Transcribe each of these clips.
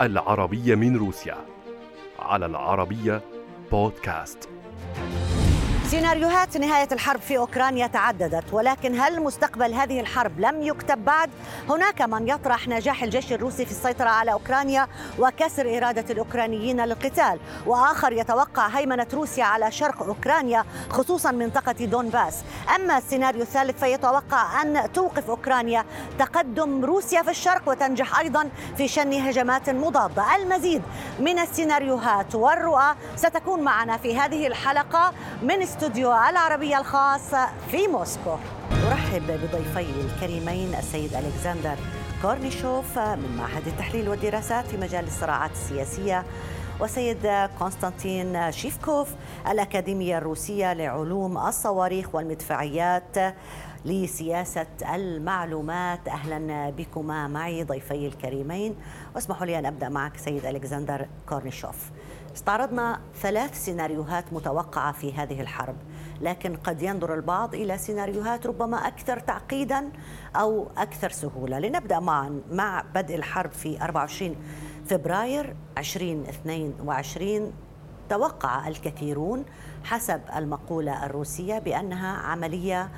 العربية من روسيا. على العربية بودكاست. سيناريوهات نهاية الحرب في أوكرانيا تعددت ولكن هل مستقبل هذه الحرب لم يكتب بعد؟ هناك من يطرح نجاح الجيش الروسي في السيطرة على أوكرانيا وكسر إرادة الأوكرانيين للقتال. وآخر يتوقع هيمنة روسيا على شرق أوكرانيا خصوصا منطقة دونباس. أما السيناريو الثالث فيتوقع أن توقف أوكرانيا تقدم روسيا في الشرق وتنجح أيضا في شن هجمات مضادة. المزيد من السيناريوهات والرؤى ستكون معنا في هذه الحلقة. من استوديو العربية الخاص في موسكو. أرحب بضيفي الكريمين السيد ألكسندر كورنيشوف من معهد التحليل والدراسات في مجال الصراعات السياسية وسيد كونستانتين سيفكوف الأكاديمية الروسية لعلوم الصواريخ والمدفعيات لسياسة المعلومات. أهلا بكما معي ضيفي الكريمين. واسمحوا لي أن أبدأ معك سيد ألكسندر كورنيشوف. استعرضنا ثلاث سيناريوهات متوقعة في هذه الحرب لكن قد ينظر البعض إلى سيناريوهات ربما أكثر تعقيدا أو أكثر سهولة. لنبدأ معا مع بدء الحرب في 24 فبراير 2022 توقع الكثيرون حسب المقولة الروسية بأنها عملية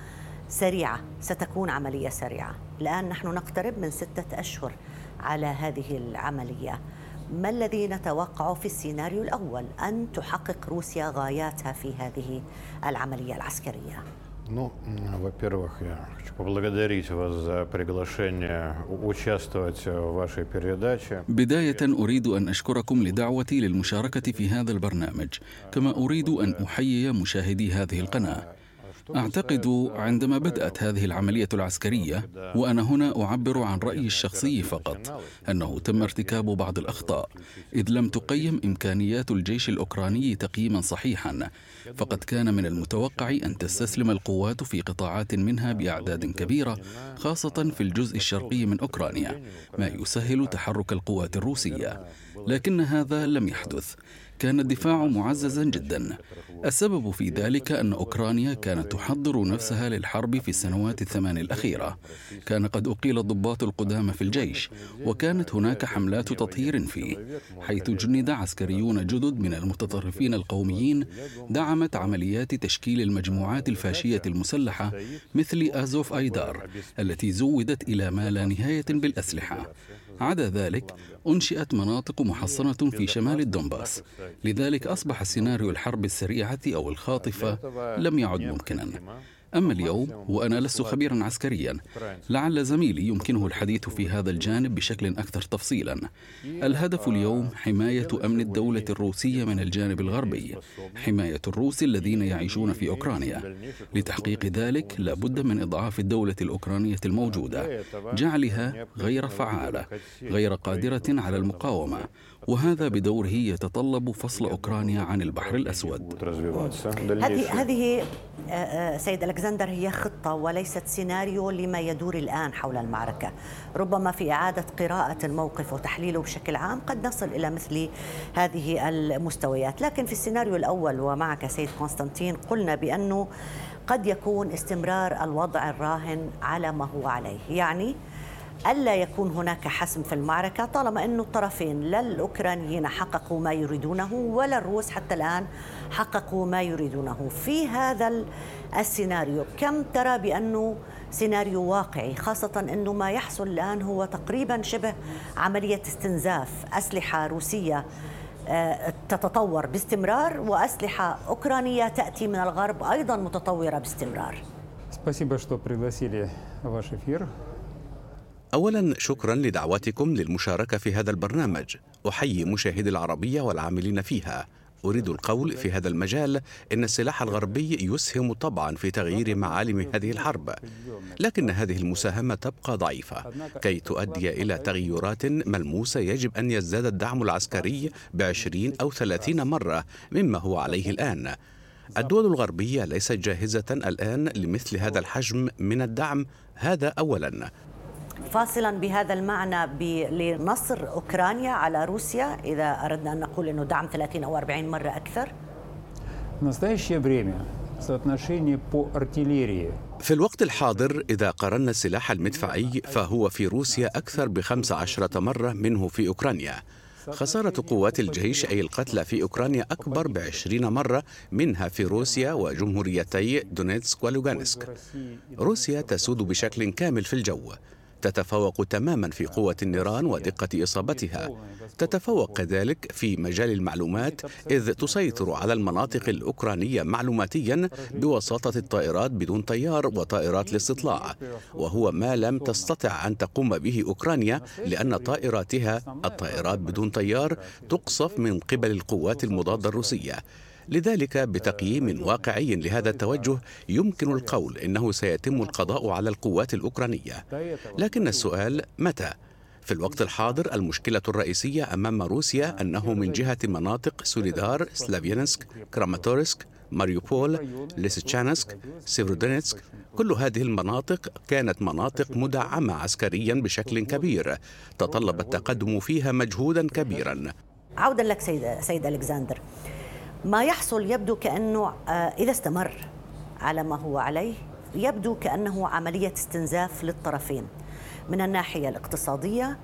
سريعة ستكون عملية سريعة. الآن نحن نقترب من ستة أشهر على هذه العملية. ما الذي نتوقع في السيناريو الأول أن تحقق روسيا غاياتها في هذه العملية العسكرية؟ Ну, во-первых, я хочу поблагодарить вас за приглашение участвовать в вашей передаче. بداية أريد أن أشكركم لدعوتي للمشاركة في هذا البرنامج، كما أريد أن أحيي مشاهدي هذه القناة. أعتقد عندما بدأت هذه العملية العسكرية وأنا هنا أعبر عن رأيي الشخصي فقط أنه تم ارتكاب بعض الأخطاء إذ لم تقيم إمكانيات الجيش الأوكراني تقييما صحيحا فقد كان من المتوقع أن تستسلم القوات في قطاعات منها بأعداد كبيرة خاصة في الجزء الشرقي من أوكرانيا ما يسهل تحرك القوات الروسية لكن هذا لم يحدث. كان الدفاع معززا جدا. السبب في ذلك أن أوكرانيا كانت تحضر نفسها للحرب في السنوات الثمان الأخيرة. كان قد أقيل الضباط القدامى في الجيش وكانت هناك حملات تطهير فيه حيث جند عسكريون جدد من المتطرفين القوميين دعمت عمليات تشكيل المجموعات الفاشية المسلحة مثل أزوف أيدار التي زودت إلى ما لا نهاية بالأسلحة. عدا ذلك أنشئت مناطق محصنة في شمال الدنباس لذلك أصبح سيناريو الحرب السريعة أو الخاطفة لم يعد ممكنا. أما اليوم وأنا لست خبيرا عسكريا لعل زميلي يمكنه الحديث في هذا الجانب بشكل أكثر تفصيلا. الهدف اليوم حماية أمن الدولة الروسية من الجانب الغربي حماية الروس الذين يعيشون في أوكرانيا. لتحقيق ذلك لابد من إضعاف الدولة الأوكرانية الموجودة جعلها غير فعالة غير قادرة على المقاومة. وهذا بدوره يتطلب فصل أوكرانيا عن البحر الأسود. هذه هذه آه، آه، سيد ألكسندر هي خطة وليست سيناريو لما يدور الآن حول المعركة. ربما في إعادة قراءة الموقف وتحليله بشكل عام قد نصل إلى مثل هذه المستويات. لكن في السيناريو الأول ومعك سيد قسطنطين قلنا بأنه قد يكون استمرار الوضع الراهن على ما هو عليه. يعني ألا يكون هناك حسم في المعركة طالما أن الطرفين لا الأوكرانيين حققوا ما يريدونه ولا الروس حتى الآن حققوا ما يريدونه في هذا السيناريو كم ترى بأنه سيناريو واقعي خاصة أنه ما يحصل الآن هو تقريبا شبه عملية استنزاف أسلحة روسية آه، تتطور باستمرار وأسلحة أوكرانية تأتي من الغرب أيضا متطورة باستمرار Спасибо, что пригласили ваш эфир. اولا شكرا لدعوتكم للمشاركة في هذا البرنامج. أحيي مشاهدي العربية والعاملين فيها. أريد القول في هذا المجال إن السلاح الغربي يسهم طبعا في تغيير معالم هذه الحرب. لكن هذه المساهمة تبقى ضعيفة. كي تؤدي إلى تغيرات ملموسة يجب أن يزداد الدعم العسكري بعشرين أو ثلاثين مرة مما هو عليه الآن. الدول الغربية ليست جاهزة الآن لمثل هذا الحجم من الدعم. هذا اولا. فاصلا بهذا المعنى لنصر أوكرانيا على روسيا إذا أردنا أن نقول أنه دعم 30 أو 40 مرة أكثر؟ في الوقت الحاضر إذا قارنا السلاح المدفعي فهو في روسيا أكثر بخمس عشرة مرة منه في أوكرانيا. خسارة قوات الجيش أي القتلى في أوكرانيا أكبر بعشرين مرة منها في روسيا وجمهوريتي دونيتسك ولوغانسك. روسيا تسود بشكل كامل في الجو. تتفوق تماما في قوة النيران ودقة إصابتها. تتفوق كذلك في مجال المعلومات إذ تسيطر على المناطق الأوكرانية معلوماتيا بواسطة الطائرات بدون طيار وطائرات الاستطلاع. وهو ما لم تستطع أن تقوم به أوكرانيا لأن طائراتها الطائرات بدون طيار تقصف من قبل القوات المضادة الروسية. لذلك بتقييم واقعي لهذا التوجه يمكن القول إنه سيتم القضاء على القوات الأوكرانية. لكن السؤال متى؟ في الوقت الحاضر المشكلة الرئيسية أمام روسيا أنه من جهة مناطق سوليدار، سلافيانسك، كراماتورسك، ماريوبول، ليسيتشانسك، سيفرودونيتسك. كل هذه المناطق كانت مناطق مدعمة عسكريا بشكل كبير. تطلب التقدم فيها مجهودا كبيرا. عودا لك سيد, سيد ألكسندر. ما يحصل يبدو كأنه آه، إذا استمر على ما هو عليه يبدو كأنه عملية استنزاف للطرفين. من الناحية الاقتصادية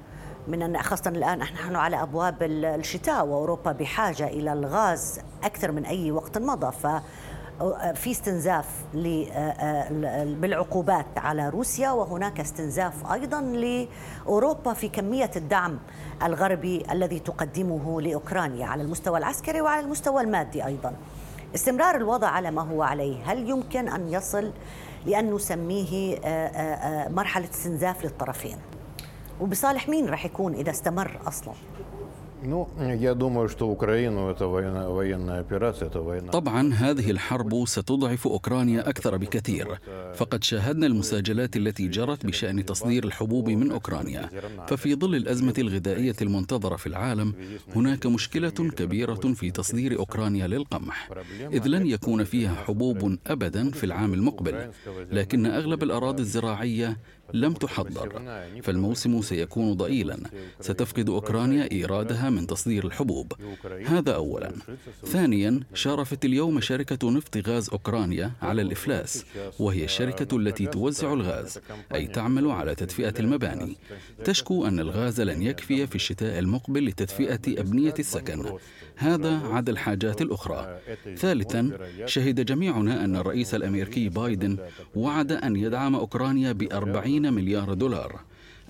من خاصة الآن نحن على أبواب الشتاء وأوروبا بحاجة إلى الغاز أكثر من أي وقت مضى ف في استنزاف بالعقوبات على روسيا وهناك استنزاف أيضا لأوروبا في كمية الدعم الغربي الذي تقدمه لأوكرانيا على المستوى العسكري وعلى المستوى المادي أيضا. استمرار الوضع على ما هو عليه، هل يمكن أن يصل لأن نسميه مرحلة استنزاف للطرفين؟ وبصالح مين راح يكون إذا استمر أصلا؟ طبعا هذه الحرب ستضعف أوكرانيا أكثر بكثير. فقد شاهدنا المساجلات التي جرت بشأن تصدير الحبوب من أوكرانيا. ففي ظل الأزمة الغذائية المنتظرة في العالم هناك مشكلة كبيرة في تصدير أوكرانيا للقمح. إذ لن يكون فيها حبوب أبدا في العام المقبل لكن أغلب الأراضي الزراعية لم تحضر. فالموسم سيكون ضئيلا. ستفقد أوكرانيا إيرادها من تصدير الحبوب. هذا أولا. ثانيا شارفت اليوم شركة نفط غاز أوكرانيا على الإفلاس وهي الشركة التي توزع الغاز أي تعمل على تدفئة المباني. تشكو أن الغاز لن يكفي في الشتاء المقبل لتدفئة أبنية السكن. هذا عدا الحاجات الأخرى. ثالثا شهد جميعنا أن الرئيس الأمريكي بايدن وعد أن يدعم أوكرانيا بأربعين مليار دولار.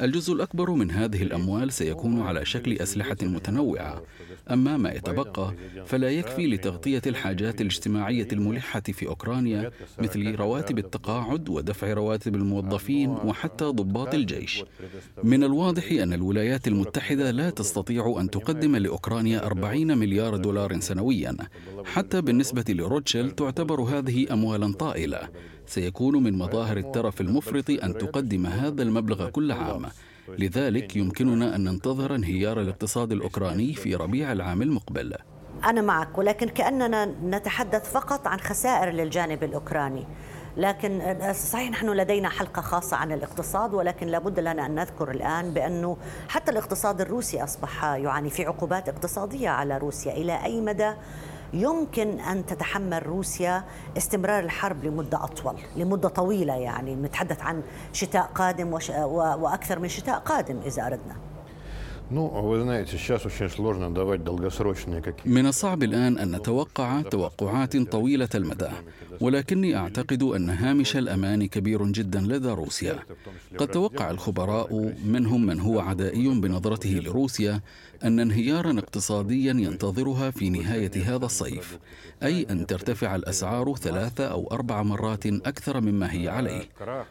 الجزء الأكبر من هذه الأموال سيكون على شكل أسلحة متنوعة. أما ما يتبقى فلا يكفي لتغطية الحاجات الاجتماعية الملحة في أوكرانيا مثل رواتب التقاعد ودفع رواتب الموظفين وحتى ضباط الجيش. من الواضح أن الولايات المتحدة لا تستطيع أن تقدم لأوكرانيا 40 مليار دولار سنويا. حتى بالنسبة لروتشيل تعتبر هذه أموالا طائلة. سيكون من مظاهر الترف المفرط أن تقدم هذا المبلغ كل عام. لذلك يمكننا أن ننتظر انهيار الاقتصاد الأوكراني في ربيع العام المقبل. أنا معك ولكن كأننا نتحدث فقط عن خسائر للجانب الأوكراني. لكن صحيح نحن لدينا حلقة خاصة عن الاقتصاد ولكن لابد لنا أن نذكر الآن بأنه حتى الاقتصاد الروسي أصبح يعاني في عقوبات اقتصادية على روسيا. إلى أي مدى يمكن أن تتحمل روسيا استمرار الحرب لمدة أطول لمدة طويلة يعني نتحدث عن شتاء قادم وش... وأكثر من شتاء قادم إذا أردنا. من الصعب الآن أن نتوقع توقعات طويلة المدى ولكني أعتقد أن هامش الأمان كبير جدا لدى روسيا. قد توقع الخبراء منهم من هو عدائي بنظرته لروسيا أن انهيارا اقتصاديا ينتظرها في نهاية هذا الصيف أي أن ترتفع الأسعار ثلاثة أو أربع مرات أكثر مما هي عليه.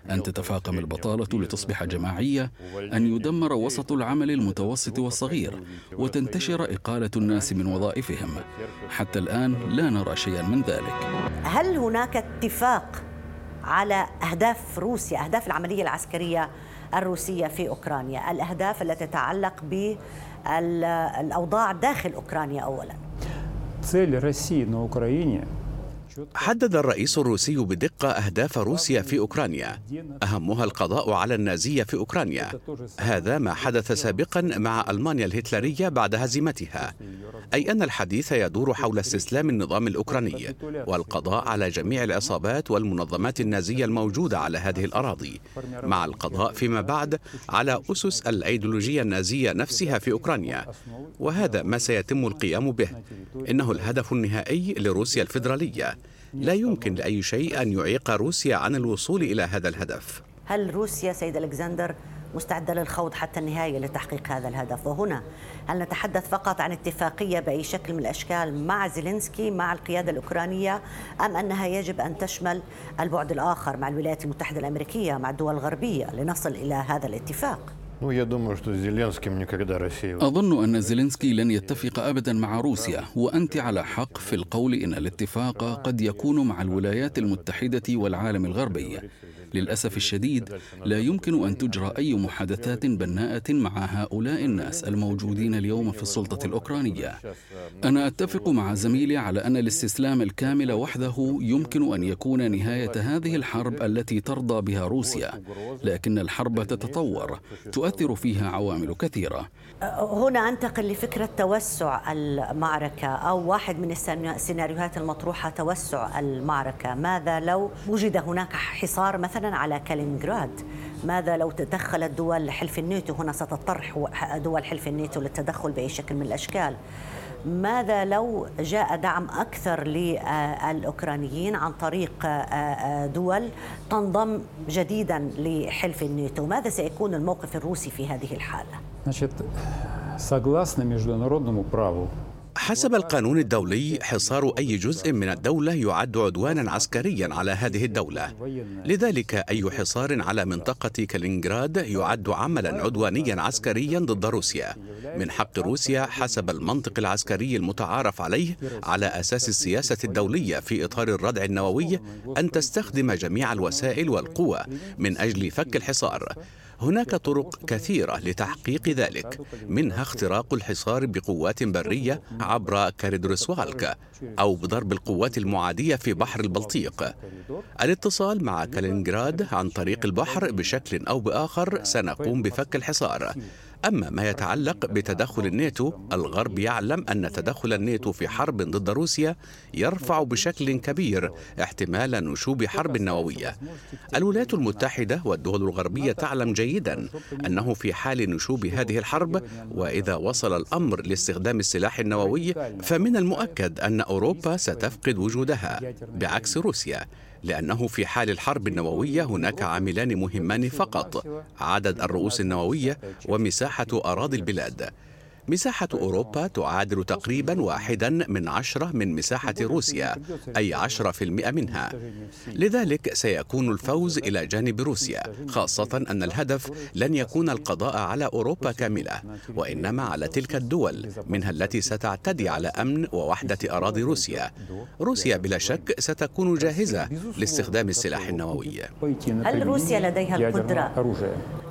أن تتفاقم البطالة لتصبح جماعية أن يدمر وسط العمل المتوسط والصغير وتنتشر إقالة الناس من وظائفهم. حتى الآن لا نرى شيئا من ذلك. هل هناك اتفاق على أهداف روسيا أهداف العملية العسكرية الروسية في أوكرانيا؟ الأهداف التي تتعلق بالأوضاع داخل أوكرانيا أولا Цель России на Украине حدد الرئيس الروسي بدقة أهداف روسيا في أوكرانيا. أهمها القضاء على النازية في أوكرانيا. هذا ما حدث سابقا مع ألمانيا الهتلرية بعد هزيمتها. أي أن الحديث يدور حول استسلام النظام الأوكراني والقضاء على جميع العصابات والمنظمات النازية الموجودة على هذه الأراضي. مع القضاء فيما بعد على أسس الأيديولوجية النازية نفسها في أوكرانيا. وهذا ما سيتم القيام به. إنه الهدف النهائي لروسيا الفيدرالية. لا يمكن لأي شيء أن يعيق روسيا عن الوصول إلى هذا الهدف. هل روسيا سيد ألكسندر مستعدة للخوض حتى النهاية لتحقيق هذا الهدف؟ وهنا هل نتحدث فقط عن اتفاقية بأي شكل من الأشكال مع زيلينسكي مع القيادة الأوكرانية أم أنها يجب أن تشمل البعد الآخر مع الولايات المتحدة الأمريكية مع الدول الغربية لنصل إلى هذا الاتفاق؟ أظن أن زيلينسكي لن يتفق أبدا مع روسيا وأنت على حق في القول إن الاتفاق قد يكون مع الولايات المتحدة والعالم الغربي. للأسف الشديد لا يمكن أن تجرى أي محادثات بناءة مع هؤلاء الناس الموجودين اليوم في السلطة الأوكرانية. أنا أتفق مع زميلي على أن الاستسلام الكامل وحده يمكن أن يكون نهاية هذه الحرب التي ترضى بها روسيا لكن الحرب تتطور تؤثر فيها عوامل كثيرة. هنا أنتقل لفكرة توسع المعركة أو واحد من السيناريوهات المطروحة توسع المعركة. ماذا لو وجد هناك حصار مثلا؟ مثلا على كالينغراد ماذا لو تدخلت دول حلف الناتو هنا ستضطر دول حلف الناتو للتدخل بأي شكل من الأشكال ماذا لو جاء دعم أكثر للأوكرانيين عن طريق دول تنضم جديدا لحلف الناتو ماذا سيكون الموقف الروسي في هذه الحالة؟ Значит, согласно международному праву, حسب القانون الدولي حصار أي جزء من الدولة يعد عدوانا عسكريا على هذه الدولة. لذلك أي حصار على منطقة كالينغراد يعد عملا عدوانيا عسكريا ضد روسيا. من حق روسيا حسب المنطق العسكري المتعارف عليه على أساس السياسة الدولية في إطار الردع النووي أن تستخدم جميع الوسائل والقوى من أجل فك الحصار. هناك طرق كثيرة لتحقيق ذلك منها اختراق الحصار بقوات برية عبر كاريدروسوالك أو بضرب القوات المعادية في بحر البلطيق. الاتصال مع كالينغراد عن طريق البحر بشكل أو بآخر سنقوم بفك الحصار. أما ما يتعلق بتدخل الناتو الغرب يعلم أن تدخل الناتو في حرب ضد روسيا يرفع بشكل كبير احتمال نشوب حرب نووية. الولايات المتحدة والدول الغربية تعلم جيدا أنه في حال نشوب هذه الحرب وإذا وصل الأمر لاستخدام السلاح النووي فمن المؤكد أن أوروبا ستفقد وجودها بعكس روسيا. لأنه في حال الحرب النووية هناك عاملان مهمان فقط. عدد الرؤوس النووية ومساحة أراضي البلاد. مساحة أوروبا تعادل تقريبا واحدا من عشرة من مساحة روسيا أي عشرة في المئة منها. لذلك سيكون الفوز إلى جانب روسيا خاصة أن الهدف لن يكون القضاء على أوروبا كاملة وإنما على تلك الدول منها التي ستعتدي على أمن ووحدة أراضي روسيا. روسيا بلا شك ستكون جاهزة لاستخدام السلاح النووي. هل روسيا لديها القدرة؟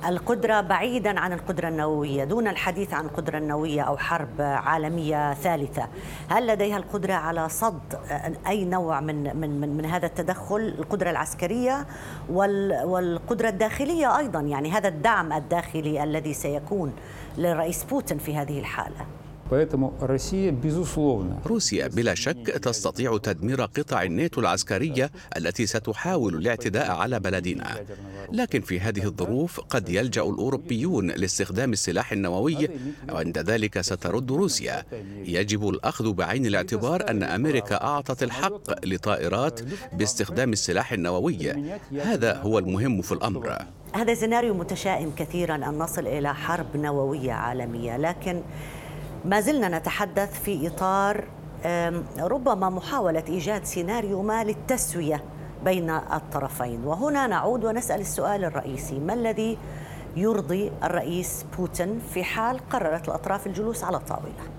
القدرة بعيدا عن القدرة النووية دون الحديث عن القدرة النووية. نووية أو حرب عالمية ثالثة. هل لديها القدرة على صد أي نوع من, من, من, من هذا التدخل؟ القدرة العسكرية والقدرة الداخلية أيضا. يعني هذا الدعم الداخلي الذي سيكون للرئيس بوتين في هذه الحالة. روسيا بلا شك تستطيع تدمير قطع الناتو العسكرية التي ستحاول الاعتداء على بلدنا. لكن في هذه الظروف قد يلجأ الأوروبيون لاستخدام السلاح النووي وعند ذلك سترد روسيا. يجب الأخذ بعين الاعتبار أن أمريكا أعطت الحق لطائرات باستخدام السلاح النووي. هذا هو المهم في الأمر. هذا سيناريو متشائم كثيرا. أن نصل إلى حرب نووية عالمية. لكن ما زلنا نتحدث في إطار ربما محاولة إيجاد سيناريو ما للتسوية بين الطرفين. وهنا نعود ونسأل السؤال الرئيسي. ما الذي يرضي الرئيس بوتين في حال قررت الأطراف الجلوس على الطاولة؟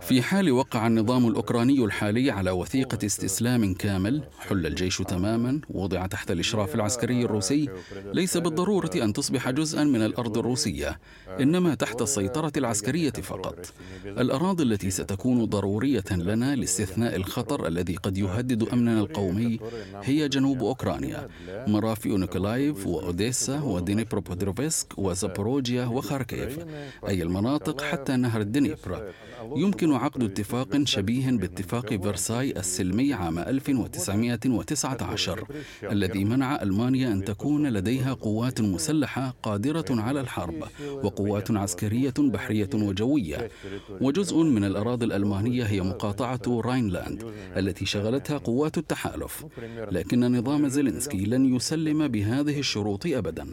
في حال وقع النظام الأوكراني الحالي على وثيقة استسلام كامل حل الجيش تماما وضع تحت الإشراف العسكري الروسي ليس بالضرورة أن تصبح جزءا من الأرض الروسية إنما تحت السيطرة العسكرية فقط. الأراضي التي ستكون ضرورية لنا لاستثناء الخطر الذي قد يهدد أمننا القومي هي جنوب أوكرانيا. مرافئ نيكولايف وأوديسا ودنيبروبتروفسك وزابوروجيا وخاركيف. أي المناطق حتى نهر الدنيبر يمكن عقد اتفاق شبيه باتفاق فرساي السلمي عام 1919 الذي منع ألمانيا أن تكون لديها قوات مسلحة قادرة على الحرب وقوات عسكرية بحرية وجوية. وجزء من الأراضي الألمانية هي مقاطعة راينلاند التي شغلتها قوات التحالف. لكن نظام زيلينسكي لن يسلم بهذه الشروط أبدا.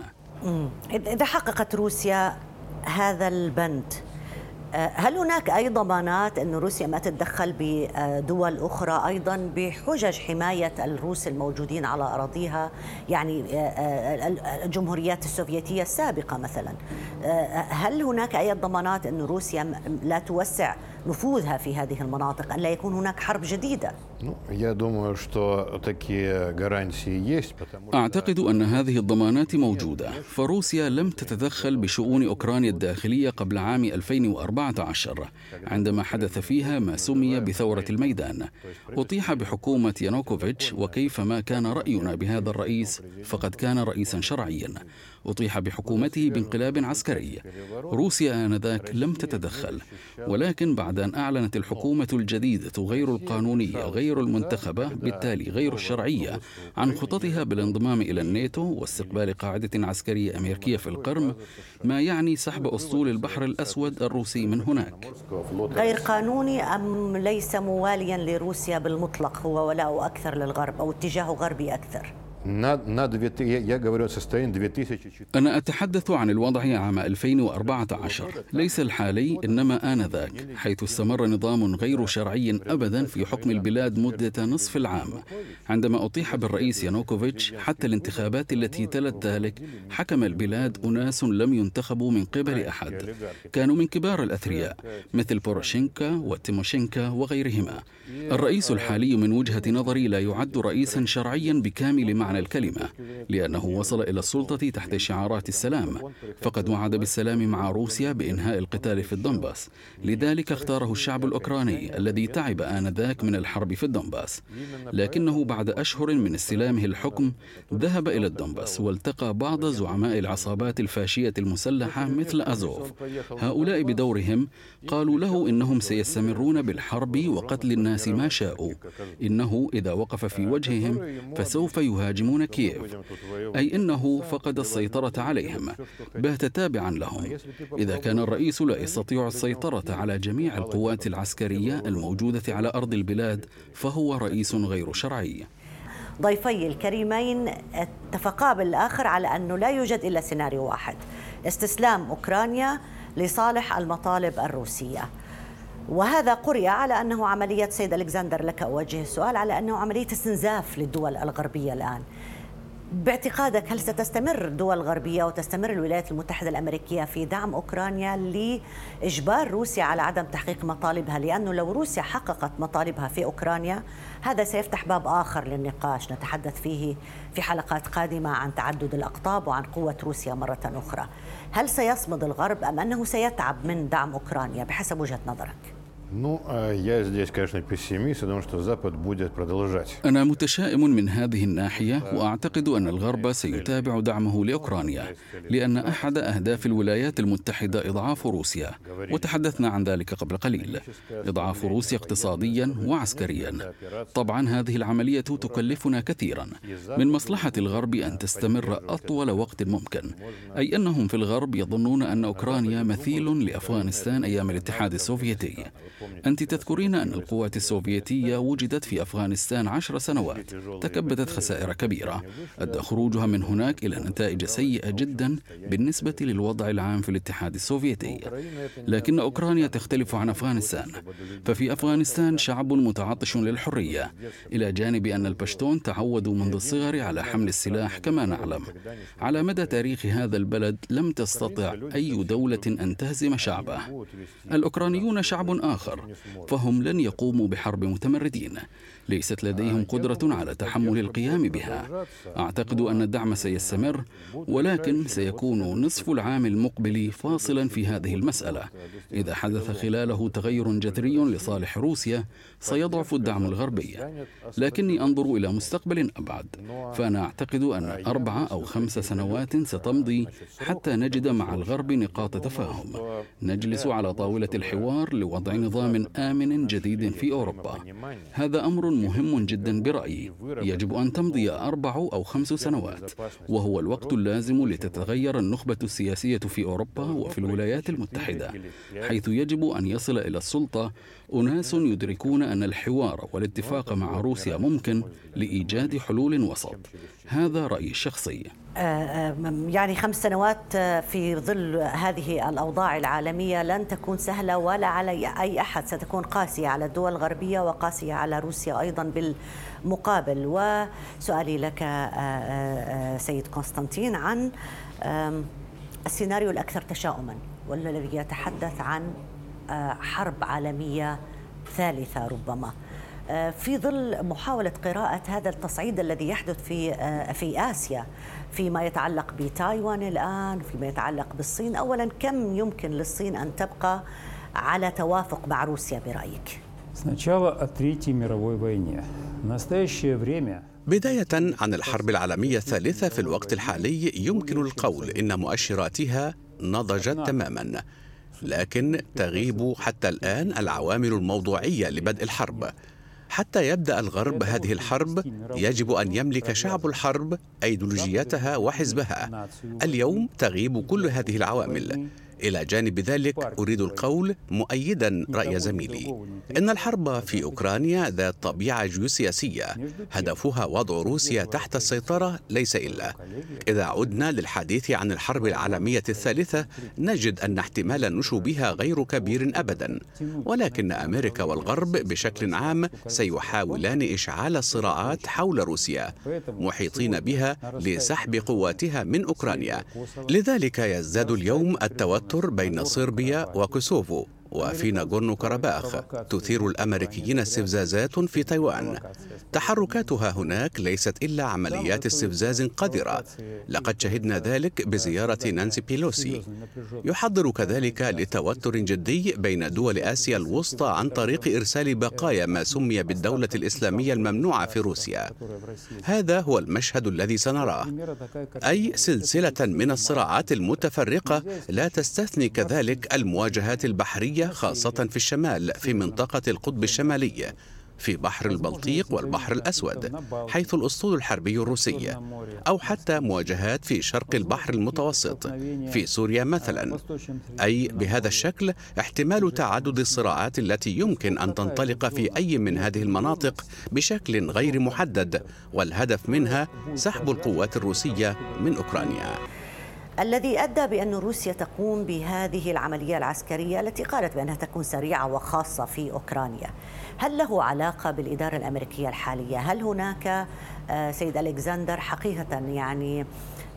إذا حققت روسيا هذا البند. آه، هل هناك أي ضمانات أن روسيا ما تتدخل بدول أخرى أيضا بحجج حماية الروس الموجودين على أراضيها؟ يعني آه، آه، الجمهوريات السوفيتية السابقة مثلا. هل هناك أي ضمانات أن روسيا لا توسع نفوذها في هذه المناطق أن لا يكون هناك حرب جديدة. أعتقد أن هذه الضمانات موجودة. فروسيا لم تتدخل بشؤون أوكرانيا الداخلية قبل عام 2014 عندما حدث فيها ما سمي بثورة الميدان. أطيح بحكومة يانوكوفيتش وكيفما كان رأينا بهذا الرئيس فقد كان رئيسا شرعيا. أطيح بحكومته بانقلاب عسكري. روسيا آنذاك لم تتدخل ولكن بعد أن أعلنت الحكومة الجديدة غير القانونية غير المنتخبة بالتالي غير الشرعية عن خططها بالانضمام إلى الناتو واستقبال قاعدة عسكرية أمريكية في القرم ما يعني سحب أسطول البحر الأسود الروسي من هناك. غير قانوني أم ليس مواليا لروسيا بالمطلق هو ولاء أكثر للغرب أو اتجاه غربي أكثر؟ أنا أتحدث عن الوضع عام 2014 ليس الحالي إنما آنذاك حيث استمر نظام غير شرعي أبدا في حكم البلاد مدة نصف العام. عندما أطيح بالرئيس يانوكوفيتش حتى الانتخابات التي تلت ذلك حكم البلاد أناس لم ينتخبوا من قبل أحد. كانوا من كبار الأثرياء مثل بوروشينكو وتيموشينكو وغيرهما. الرئيس الحالي من وجهة نظري لا يعد رئيسا شرعيا بكامل معنى معنى الكلمة لأنه وصل إلى السلطة تحت شعارات السلام. فقد وعد بالسلام مع روسيا بإنهاء القتال في الدنباس لذلك اختاره الشعب الأوكراني الذي تعب آنذاك من الحرب في الدنباس لكنه بعد أشهر من استلامه الحكم ذهب إلى الدنباس والتقى بعض زعماء العصابات الفاشية المسلحة مثل أزوف. هؤلاء بدورهم قالوا له إنهم سيستمرون بالحرب وقتل الناس ما شاءوا. إنه إذا وقف في وجههم فسوف يهاجم يهاجمون كييف. أي أنه فقد السيطرة عليهم. بات تابعا لهم. إذا كان الرئيس لا يستطيع السيطرة على جميع القوات العسكرية الموجودة على أرض البلاد فهو رئيس غير شرعي. ضيفي الكريمين اتفقا بالآخر على أنه لا يوجد إلا سيناريو واحد. استسلام أوكرانيا لصالح المطالب الروسية. وهذا قرئ على أنه عملية سيد ألكسندر لك أوجه السؤال على أنه عملية استنزاف للدول الغربية الآن. باعتقادك هل ستستمر الدول الغربية وتستمر الولايات المتحدة الأمريكية في دعم أوكرانيا لإجبار روسيا على عدم تحقيق مطالبها؟ لأنه لو روسيا حققت مطالبها في أوكرانيا هذا سيفتح باب آخر للنقاش. نتحدث فيه في حلقات قادمة عن تعدد الأقطاب وعن قوة روسيا مرة أخرى. هل سيصمد الغرب أم أنه سيتعب من دعم أوكرانيا؟ بحسب وجهة نظرك؟ Ну, я здесь, конечно, пессимист, потому что Запад будет продолжать. أنا متشائم من هذه الناحية وأعتقد أن الغرب سيتابع دعمه لأوكرانيا لأن أحد أهداف الولايات المتحدة إضعاف روسيا وتحدثنا عن ذلك قبل قليل إضعاف روسيا اقتصاديا وعسكريا طبعا هذه العملية تكلفنا كثيرا من مصلحة الغرب أن تستمر أطول وقت ممكن أي أنهم في الغرب يظنون أن أوكرانيا مثيل لأفغانستان أيام الاتحاد السوفيتي أنت تذكرين أن القوات السوفيتية وجدت في أفغانستان عشر سنوات تكبدت خسائر كبيرة. أدى خروجها من هناك إلى نتائج سيئة جدا بالنسبة للوضع العام في الاتحاد السوفيتي. لكن أوكرانيا تختلف عن أفغانستان. ففي أفغانستان شعب متعطش للحرية إلى جانب أن البشتون تعودوا منذ الصغر على حمل السلاح كما نعلم. على مدى تاريخ هذا البلد لم تستطع أي دولة أن تهزم شعبه. الأوكرانيون شعب آخر. فهم لن يقوموا بحرب متمردين. ليست لديهم قدرة على تحمل القيام بها. أعتقد أن الدعم سيستمر ولكن سيكون نصف العام المقبل فاصلا في هذه المسألة. إذا حدث خلاله تغير جذري لصالح روسيا سيضعف الدعم الغربي. لكني أنظر إلى مستقبل أبعد فأنا أعتقد أن أربع أو خمس سنوات ستمضي حتى نجد مع الغرب نقاط تفاهم. نجلس على طاولة الحوار لوضع نظام آمن جديد في أوروبا. هذا أمر مهم جدا برأيي. يجب أن تمضي أربع أو خمس سنوات وهو الوقت اللازم لتتغير النخبة السياسية في أوروبا وفي الولايات المتحدة حيث يجب أن يصل إلى السلطة. أناس يدركون أن الحوار والاتفاق مع روسيا ممكن لإيجاد حلول وسط. هذا رأيي الشخصي. آه، آه، يعني خمس سنوات آه، في ظل هذه الأوضاع العالمية لن تكون سهلة ولا على أي أحد. ستكون قاسية على الدول الغربية وقاسية على روسيا أيضا بالمقابل. وسؤالي لك سيد قسطنطين عن السيناريو الأكثر تشاؤما والذي يتحدث عن حرب عالمية ثالثة ربما. في ظل محاولة قراءة هذا التصعيد الذي يحدث في آه، في آسيا فيما يتعلق بتايوان الآن فيما يتعلق بالصين. أولا كم يمكن للصين أن تبقى على توافق مع روسيا برأيك؟ بداية عن الحرب العالمية الثالثة في الوقت الحالي يمكن القول إن مؤشراتها نضجت تماما لكن تغيب حتى الآن العوامل الموضوعية لبدء الحرب. حتى يبدأ الغرب هذه الحرب يجب أن يملك شعب الحرب أيديولوجيتها وحزبها. اليوم تغيب كل هذه العوامل. إلى جانب ذلك أريد القول مؤيدا رأي زميلي. إن الحرب في أوكرانيا ذات طبيعة جيوسياسية هدفها وضع روسيا تحت السيطرة ليس إلا. إذا عدنا للحديث عن الحرب العالمية الثالثة نجد أن احتمال نشوبها غير كبير ابدا. ولكن أمريكا والغرب بشكل عام سيحاولان إشعال الصراعات حول روسيا محيطين بها لسحب قواتها من أوكرانيا. لذلك يزداد اليوم التوتر التوتر بين صربيا وكوسوفو. وفي ناغورنو كاراباخ تثير الأمريكيين استفزازات في تايوان. تحركاتها هناك ليست إلا عمليات استفزاز قذرة. لقد شهدنا ذلك بزيارة نانسي بيلوسي. يحضر كذلك لتوتر جدي بين دول آسيا الوسطى عن طريق إرسال بقايا ما سمي بالدولة الإسلامية الممنوعة في روسيا. هذا هو المشهد الذي سنراه. أي سلسلة من الصراعات المتفرقة لا تستثني كذلك المواجهات خاصة في الشمال في منطقة القطب الشمالي في بحر البلطيق والبحر الأسود حيث الأسطول الحربي الروسي أو حتى مواجهات في شرق البحر المتوسط في سوريا مثلا. أي بهذا الشكل احتمال تعدد الصراعات التي يمكن أن تنطلق في أي من هذه المناطق بشكل غير محدد والهدف منها سحب القوات الروسية من أوكرانيا. الذي ادى بان روسيا تقوم بهذه العمليه العسكريه التي قالت بانها تكون سريعه وخاصه في اوكرانيا. هل له علاقه بالاداره الامريكيه الحاليه؟ هل هناك آه، سيد الكسندر حقيقه يعني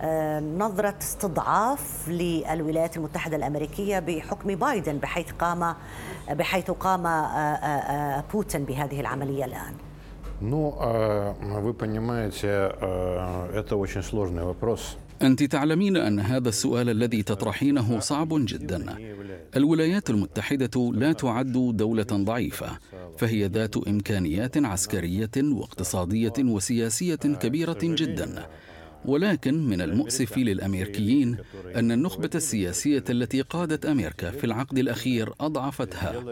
آه، نظرة استضعاف للولايات المتحدة الأمريكية بحكم بايدن بحيث قام بحيث قام آه، بوتين بهذه العملية الآن Ну, вы понимаете, это очень сложный вопрос. أنت تعلمين أن هذا السؤال الذي تطرحينه صعب جدا. الولايات المتحدة لا تعد دولة ضعيفة، فهي ذات إمكانيات عسكرية واقتصادية وسياسية كبيرة جدا. ولكن من المؤسف للأمريكيين أن النخبة السياسية التي قادت أمريكا في العقد الأخير أضعفتها.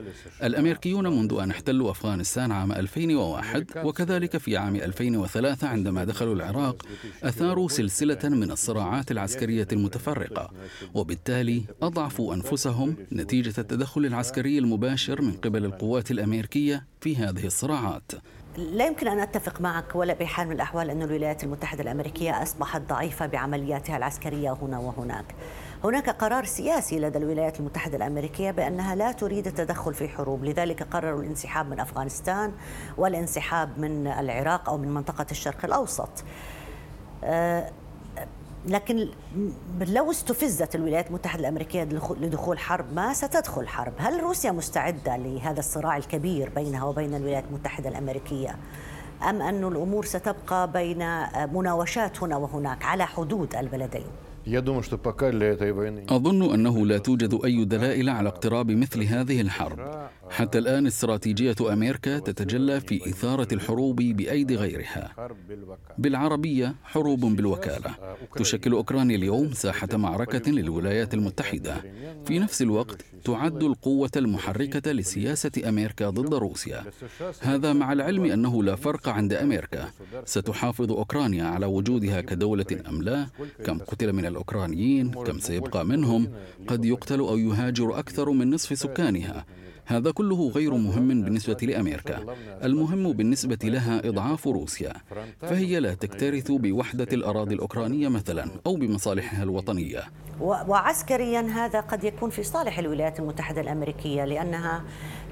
الأمريكيون منذ أن احتلوا أفغانستان عام 2001 وكذلك في عام 2003 عندما دخلوا العراق أثاروا سلسلة من الصراعات العسكرية المتفرقة وبالتالي أضعفوا أنفسهم نتيجة التدخل العسكري المباشر من قبل القوات الأمريكية في هذه الصراعات. لا يمكن أن أتفق معك ولا بحال من الأحوال أن الولايات المتحدة الأمريكية أصبحت ضعيفة بعملياتها العسكرية هنا وهناك. هناك قرار سياسي لدى الولايات المتحدة الأمريكية بأنها لا تريد التدخل في حروب لذلك قرروا الانسحاب من أفغانستان والانسحاب من العراق أو من منطقة الشرق الأوسط. أه، لكن لو استفزت الولايات المتحدة الأمريكية لدخول حرب ما ستدخل حرب. هل روسيا مستعدة لهذا الصراع الكبير بينها وبين الولايات المتحدة الأمريكية؟ أم أن الأمور ستبقى بين مناوشات هنا وهناك على حدود البلدين؟ أظن أنه لا توجد أي دلائل على اقتراب مثل هذه الحرب. حتى الآن استراتيجية أمريكا تتجلى في إثارة الحروب بأيدي غيرها. بالعربية حروب بالوكالة. تشكل أوكرانيا اليوم ساحة معركة للولايات المتحدة. في نفس الوقت تعد القوة المحركة لسياسة أمريكا ضد روسيا. هذا مع العلم أنه لا فرق عند أمريكا. ستحافظ أوكرانيا على وجودها كدولة أم لا؟ كم قتل من الأوكرانيين كم سيبقى منهم قد يقتل أو يهاجر أكثر من نصف سكانها. هذا كله غير مهم بالنسبة لأمريكا. المهم بالنسبة لها إضعاف روسيا. فهي لا تكترث بوحدة الأراضي الأوكرانية مثلا أو بمصالحها الوطنية. وعسكريا هذا قد يكون في صالح الولايات المتحدة الأمريكية لأنها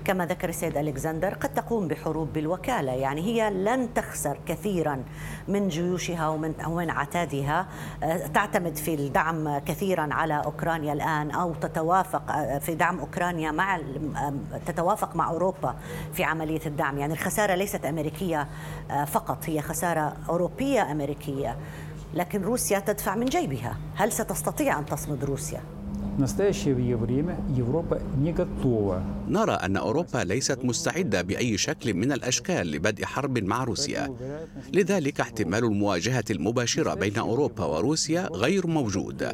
كما ذكر السيد ألكسندر قد تقوم بحروب بالوكالة. يعني هي لن تخسر كثيرا من جيوشها ومن, ومن عتادها. آه، تعتمد في الدعم كثيرا على أوكرانيا الآن أو تتوافق آه، في دعم أوكرانيا مع تتوافق مع أوروبا في عملية الدعم. يعني الخسارة ليست أمريكية آه، فقط هي خسارة أوروبية أمريكية. لكن روسيا تدفع من جيبها. هل ستستطيع أن تصمد روسيا؟ نرى أن أوروبا ليست مستعدة بأي شكل من الأشكال لبدء حرب مع روسيا. لذلك احتمال المواجهة المباشرة بين أوروبا وروسيا غير موجود.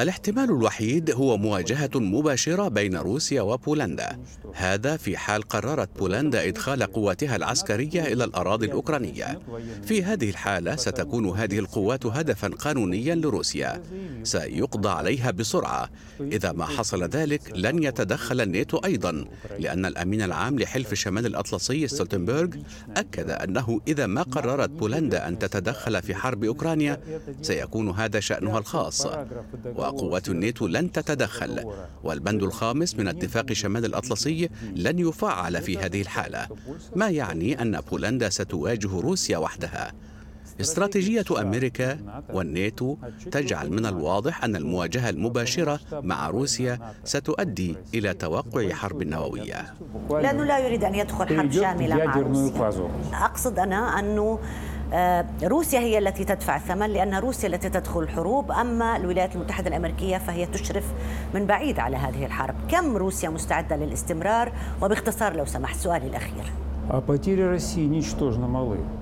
الاحتمال الوحيد هو مواجهة مباشرة بين روسيا وبولندا. هذا في حال قررت بولندا إدخال قواتها العسكرية إلى الأراضي الأوكرانية. في هذه الحالة ستكون هذه القوات هدفا قانونيا لروسيا. سيقضى عليها بسرعة. إذا ما حصل ذلك لن يتدخل الناتو أيضا لأن الأمين العام لحلف شمال الأطلسي ستولتنبرغ أكد أنه إذا ما قررت بولندا أن تتدخل في حرب أوكرانيا سيكون هذا شأنها الخاص. وقوات الناتو لن تتدخل والبند الخامس من اتفاق شمال الأطلسي لن يفعل في هذه الحالة ما يعني أن بولندا ستواجه روسيا وحدها. استراتيجية أمريكا والناتو تجعل من الواضح أن المواجهة المباشرة مع روسيا ستؤدي إلى توقع حرب نووية. لأنه لا يريد أن يدخل حرب شاملة مع روسيا. أقصد أنا أنه روسيا هي التي تدفع الثمن لأن روسيا التي تدخل الحروب أما الولايات المتحدة الأمريكية فهي تشرف من بعيد على هذه الحرب. كم روسيا مستعدة للاستمرار؟ وباختصار لو سمحت سؤالي الأخير.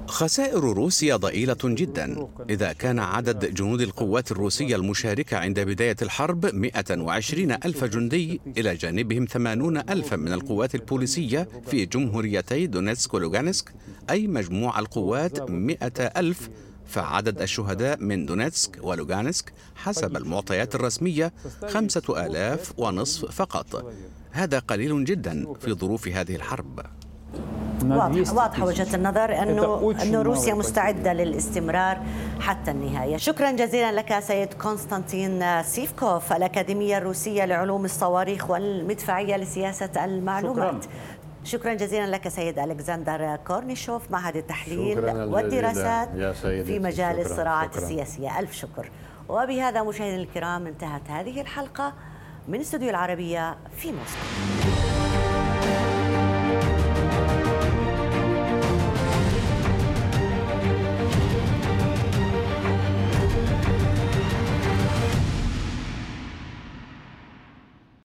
خسائر روسيا ضئيلة جدا. إذا كان عدد جنود القوات الروسية المشاركة عند بداية الحرب 120 ألف جندي إلى جانبهم 80 ألفا من القوات البوليسية في جمهوريتي دونيتسك ولوغانسك أي مجموع القوات 100 ألف فعدد الشهداء من دونيتسك ولوغانسك حسب المعطيات الرسمية خمسة آلاف ونصف فقط. هذا قليل جدا في ظروف هذه الحرب. واضحة, واضحة وجهة النظر أنه, أنه روسيا مستعدة للاستمرار حتى النهاية. شكرا جزيلا لك سيد كونستانتين سيفكوف الأكاديمية الروسية لعلوم الصواريخ والمدفعية لسياسة المعلومات. شكرا. شكرا جزيلا لك سيد ألكسندر كورنيشوف. معهد التحليل والدراسات في مجال الصراعات السياسية. ألف شكر. وبهذا مشاهدينا الكرام انتهت هذه الحلقة من استوديو العربية في موسكو.